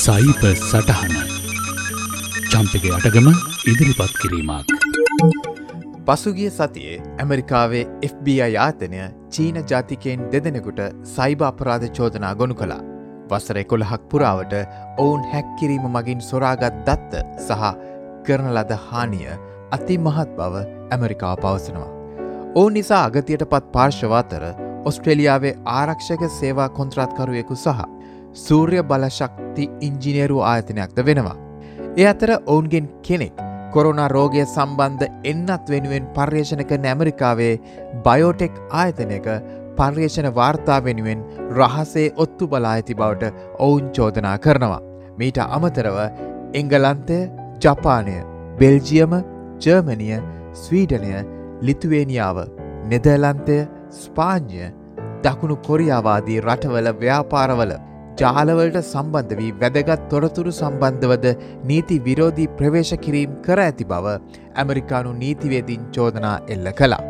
සයිප සටහන චම්පක අටගම ඉදිරිපත් කිරීමක්. පසුගිය සතියේ ඇමරිකාවේ FBI ආතනය චීන ජාතිකයෙන් දෙදෙනෙකුට සයිබ අපරාධ චෝදනා ගොනු කළා. වසර එකොළහක් පුරාවට ඔවුන් හැක්කිරීම මගින් සොරාගත් දත්ත සහ කරන ලද හානිය අති මහත් බව ඇමරිකාව පවසනවා. ඔවුන් නිසා අගතියට පත් පාර්ශවාතර ඔස්ට්‍රේලියාවේ ආරක්ෂක සේවා කොන්ත්‍රාත්කරුවෙකු සහ සූර්ය බලශක්ති ඉංජිනේරු ආයතනයක්ද වෙනවා. ඒ අතර ඔවුන්ගෙන් කෙනෙක් කොරුණා රෝගය සම්බන්ධ එන්නත් වෙනුවෙන් පර්යේෂණ කරන ඇමරිකාවේ බයෝටෙක් ආයතනයක පර්යේෂණ වාර්තා වෙනුවෙන් රහසේ ඔත්තු බලා ඇති බවට ඔවුන් චෝදනා කරනවා. මීට අමතරව එංගලන්තය ජපානය බෙල්ජියම ජර්මනිය ස්වීඩනය ලිතුවේනියාව නෙදලන්තය ස්පාඥය දකුණු කොරියාවාදී රටවල ව්‍යාපාරවල ජාලවලට සම්බන්ධ වී වැදගත් තොරතුරු සම්බන්ධවද නීති විරෝධී ප්‍රවේශ කිරීම් කර ඇති බව ඇමරිකානු නීතිවේදින් චෝදනා එල්ල කළා.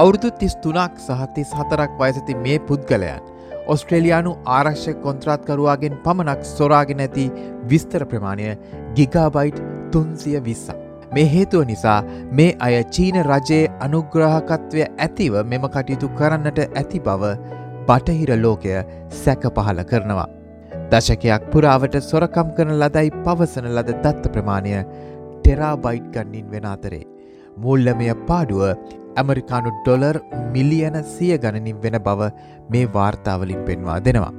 අවුරුදු තිස් තුනක් සහතිස් හතරක් වයසති මේ පුද්ගලයන් ඔස්ට්‍රේලයානු ආරක්ෂ කොන්ත්‍රාත්කරුවාගෙන් පමණක් සොරාගෙන ඇති විස්තර ප්‍රමාණය ගිගාබයිට් තුන්සිය විස්සා. මේ හේතුව නිසා මේ අය චීන රජයේ අනුග්‍රහකත්වය ඇතිව මෙම කටයුතු කරන්නට ඇති බව බටහිර ලෝකය සැක පහල කරනවා. දශකයක් පුරාවට සොරකම් කරන ලදයි පවසන ලද දත්ත ප්‍රමාණය ටෙරාබයිට් ගන්නින් වෙන අතරේ. මුල්ලමය පාඩුව ඇමරිකානු ඩොලර් මිලියන සිය ගණනින් වෙන බව මේ වාර්තාවලින් පෙන්වා දෙනවා.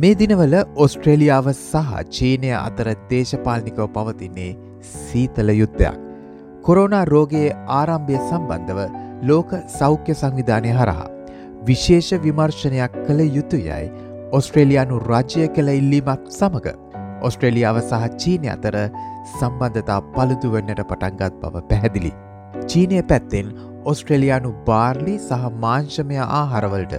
මේ දිනවල ඔස්ට්‍රේලියාව සහ චීනය අතර දේශපාලනිකව පවතින්නේ සීතල යුද්ධයක්. කොරෝනා රෝගයේ ආරම්භය සම්බන්ධව ලෝක සෞඛ්‍ය සංවිධානය හරහා විශේෂ විමර්ශනයක් කළ යුතුයයි ඔස්ට්‍රේලයානු රජය කළ ඉල්ලීමක් සමඟ ඔස්ට්‍රේලියාව සහ චීනය අතර සම්බන්ධතා පළුදුවන්නට පටන්ගත් බව පැහැදිලි. චීනය පැත්තෙන් ඔස්ට්‍රේලයානු බාර්ලි සහ මාංශමය ආහරවලට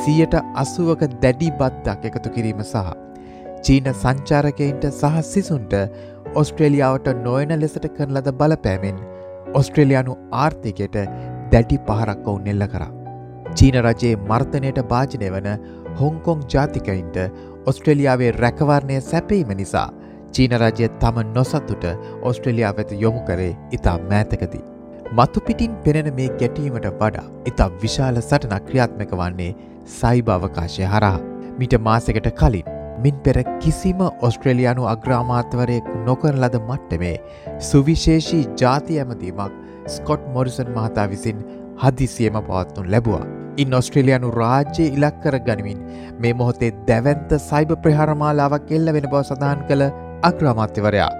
සියට අසුවක දැඩි බද්දක් එකතු කිරීම සහ. චීන සංචාරකයින්ට සහ සිසුන්ට ඔස්ට්‍රේලියාවට නොයන ලෙසට කරන ලද බලපෑමෙන් ඔස්ට්‍රේලයානු ආර්ථිකයට දැඩි පහරක් ඔවුන් එල්ල කරා. චීන රජයේ මර්තනයට භාජනය වන හොංකොං ජාතිකයින්ට ඔස්ට්‍රලියාවේ රැකවරණය සැපීම නිසා චීන රජය තම නොසත්තුට ඔස්ට්‍රලියා වෙත යොමු කරේ ඉතා මෑතකදී. මතුපිටින් පෙනෙන මේ ගැටීමට වඩා ඉතා විශාල සටනක් ක්‍රියාත්මක වන්නේ සයිබ අවකාශය හරහා. මිට මාසකට කලින් මින් පෙර කිසිම ඔස්ට්‍රේලියයානු අග්‍රාමාත්වරයෙකු නොකරන ලද මට්ටමේ සුවිශේෂී ජාති ඇමදීමක් ස්කොට් මොරිසන් මහතා විසින් හදිසියම පවත්තුන් ලැබවා. ඉන් ඔස්ට්‍රේලයානු රාජ්‍ය ඉලක්කර ගනිමින් මේ මොහොතේ දැවන්ත සයිබ ප්‍රහාරමාලාවක් එල්ල වෙන බව සඳහන් කළ අග්‍රාමාත්‍යවරයා.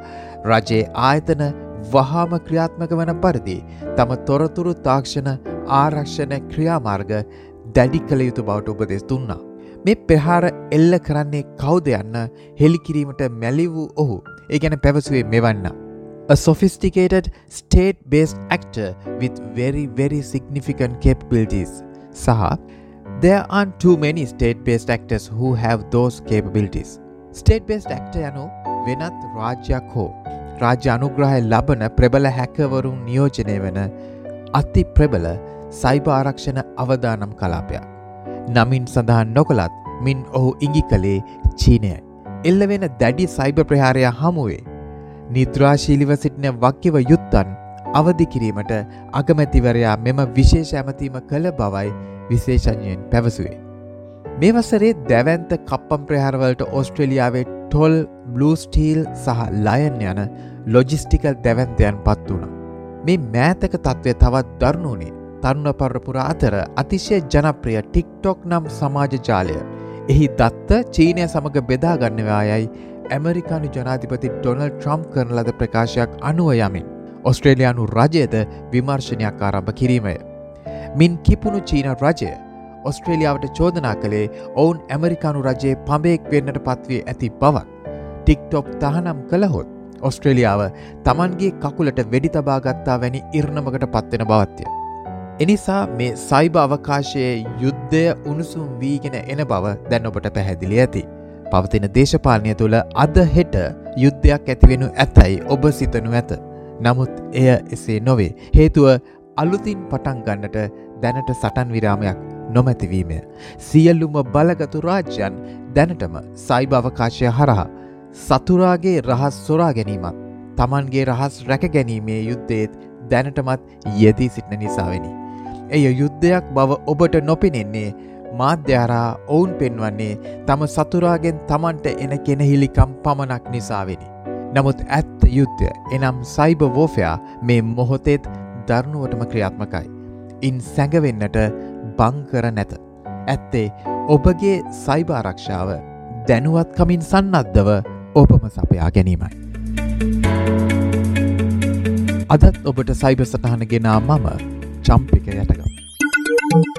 රජයේ ආයතන වහාම ක්‍රියාත්මක වන පරිදි තම තොරතුරු තාක්ෂණ ආරක්ෂණ ක්‍රියාමාර්ග දැඩි කළ යුතු බවට උපදෙස් දුන්නා. මේ පෙහාර එල්ල කරන්නේ කවුද යන්න හෙළිකිරීමට මැලි වූ ඔහු ඒ ගැන පැවසුවේ මෙවන්න. A sophisticated state-based actor with very very significant capabilities. සහ there aren't too many state-based actors who have those capabilities. state-based actor යනු වෙනත් රාජ්‍යයක් හෝ රාජ්‍ය අනුග්‍රහය ලබන ප්‍රබල හැකවරුන් නියෝජනය වන අති ප්‍රබල සයිබ ආරක්ෂණ අවදානම් කලාපයක්. නමින් සඳහන් නොකළත් මින් ඔහු ඉඟි කළේ චීනයයි. එල්ල වෙන දැඩි සයිබ ප්‍රහාරය හමුවේ. නිද්‍රාශීලිව සිටින වක්කිව යුත්තන් අවධි කිරීමට අගමැතිවරයා මෙම විශේෂ ඇමතීම කළ බවයි විශේෂඥයෙන් පැවසුවේ. මේ වසරේ දැවන්ත කප්පම් ප්‍රහාරවලට ඔස්ට්‍රලියාවේ ටොල් බ්ලූස්ටීල් සහ ලයන් යන ලොජිස්ටිකල් දැවන්තයන් පත් වුණ. මේ මෑතක තත්ත්වය තවත් දරුණුනේ තරුණ පරපුර අතර අතිශය ජනප්‍රිය ටික්ටොක් නම් සමාජ ජාලය. එහි දත්ත චීනය සමඟ බෙදාගන්නවායයි ඇමරිකානු ජනාධිපති ඩොනල් ට්‍රම්ප් කරන ලද ප්‍රකාශයක් අනුව යමින්. ඔස්ට්‍රේලයානු රජයද විමර්ශනයක් ආරම්භ කිරීමය. මින් කිපුණු චීන රජය ඔස්ට්‍රේලියාවට චෝදනා කළේ ඔවුන් ඇමරිකානු රජයේ පඹයෙක් වෙන්නට පත්වේ ඇති බවක්. ටික්ටොප් තහනම් කළහොත් ඔස්ට්‍රේලියාව තමන්ගේ කකුලට වෙඩි තබාගත්තා වැනි ඉර්ණමකට පත්වෙන බවත්ය. එනිසා මේ සයිබ අවකාශයේ යුද්ධය උණුසුම් වීගෙන එන බව දැන් ඔබට පැහැදිලි ඇති. පවතින දේශපාලනය තුළ අද හෙට යුද්ධයක් ඇතිවෙනු ඇතැයි ඔබ සිතනු ඇත. නමුත් එය එසේ නොවේ. හේතුව අලුතින් පටන් ගන්නට දැනට සටන් විරාමයක් නොමැතිවීමය. සියල්ලුම බලගතු රාජ්‍යන් දැනටම සයිබ අවකාශය හරහා සතුරාගේ රහස් සොරා ගැනීමත් තමන්ගේ රහස් රැක ගැනීමේ යුද්ධේත් දැනටමත් යෙදී සිටින නිසාවෙනි. එය යුද්ධයක් බව ඔබට නොපෙනෙන්නේ මාධ්‍යාරා ඔවුන් පෙන්වන්නේ තම සතුරාගෙන් තමන්ට එන කෙනහිලිකම් පමණක් නිසාවෙනි. නමුත් ඇත්ත යුද්ධ එනම් සයිබ වෝෆයා මේ මොහොතෙත් දරුණුවටම ක්‍රියාත්මකයි. ඉන් සැඟවෙන්නට බංකර නැත. ඇත්තේ ඔබගේ සයිභාරක්ෂාව දැනුවත්කමින් සන්නද්ධව ඔබම සපයා ගැනීමයි. අදත් ඔබට සයිබ සටහන ගෙනා මම චම්පික යටගම්.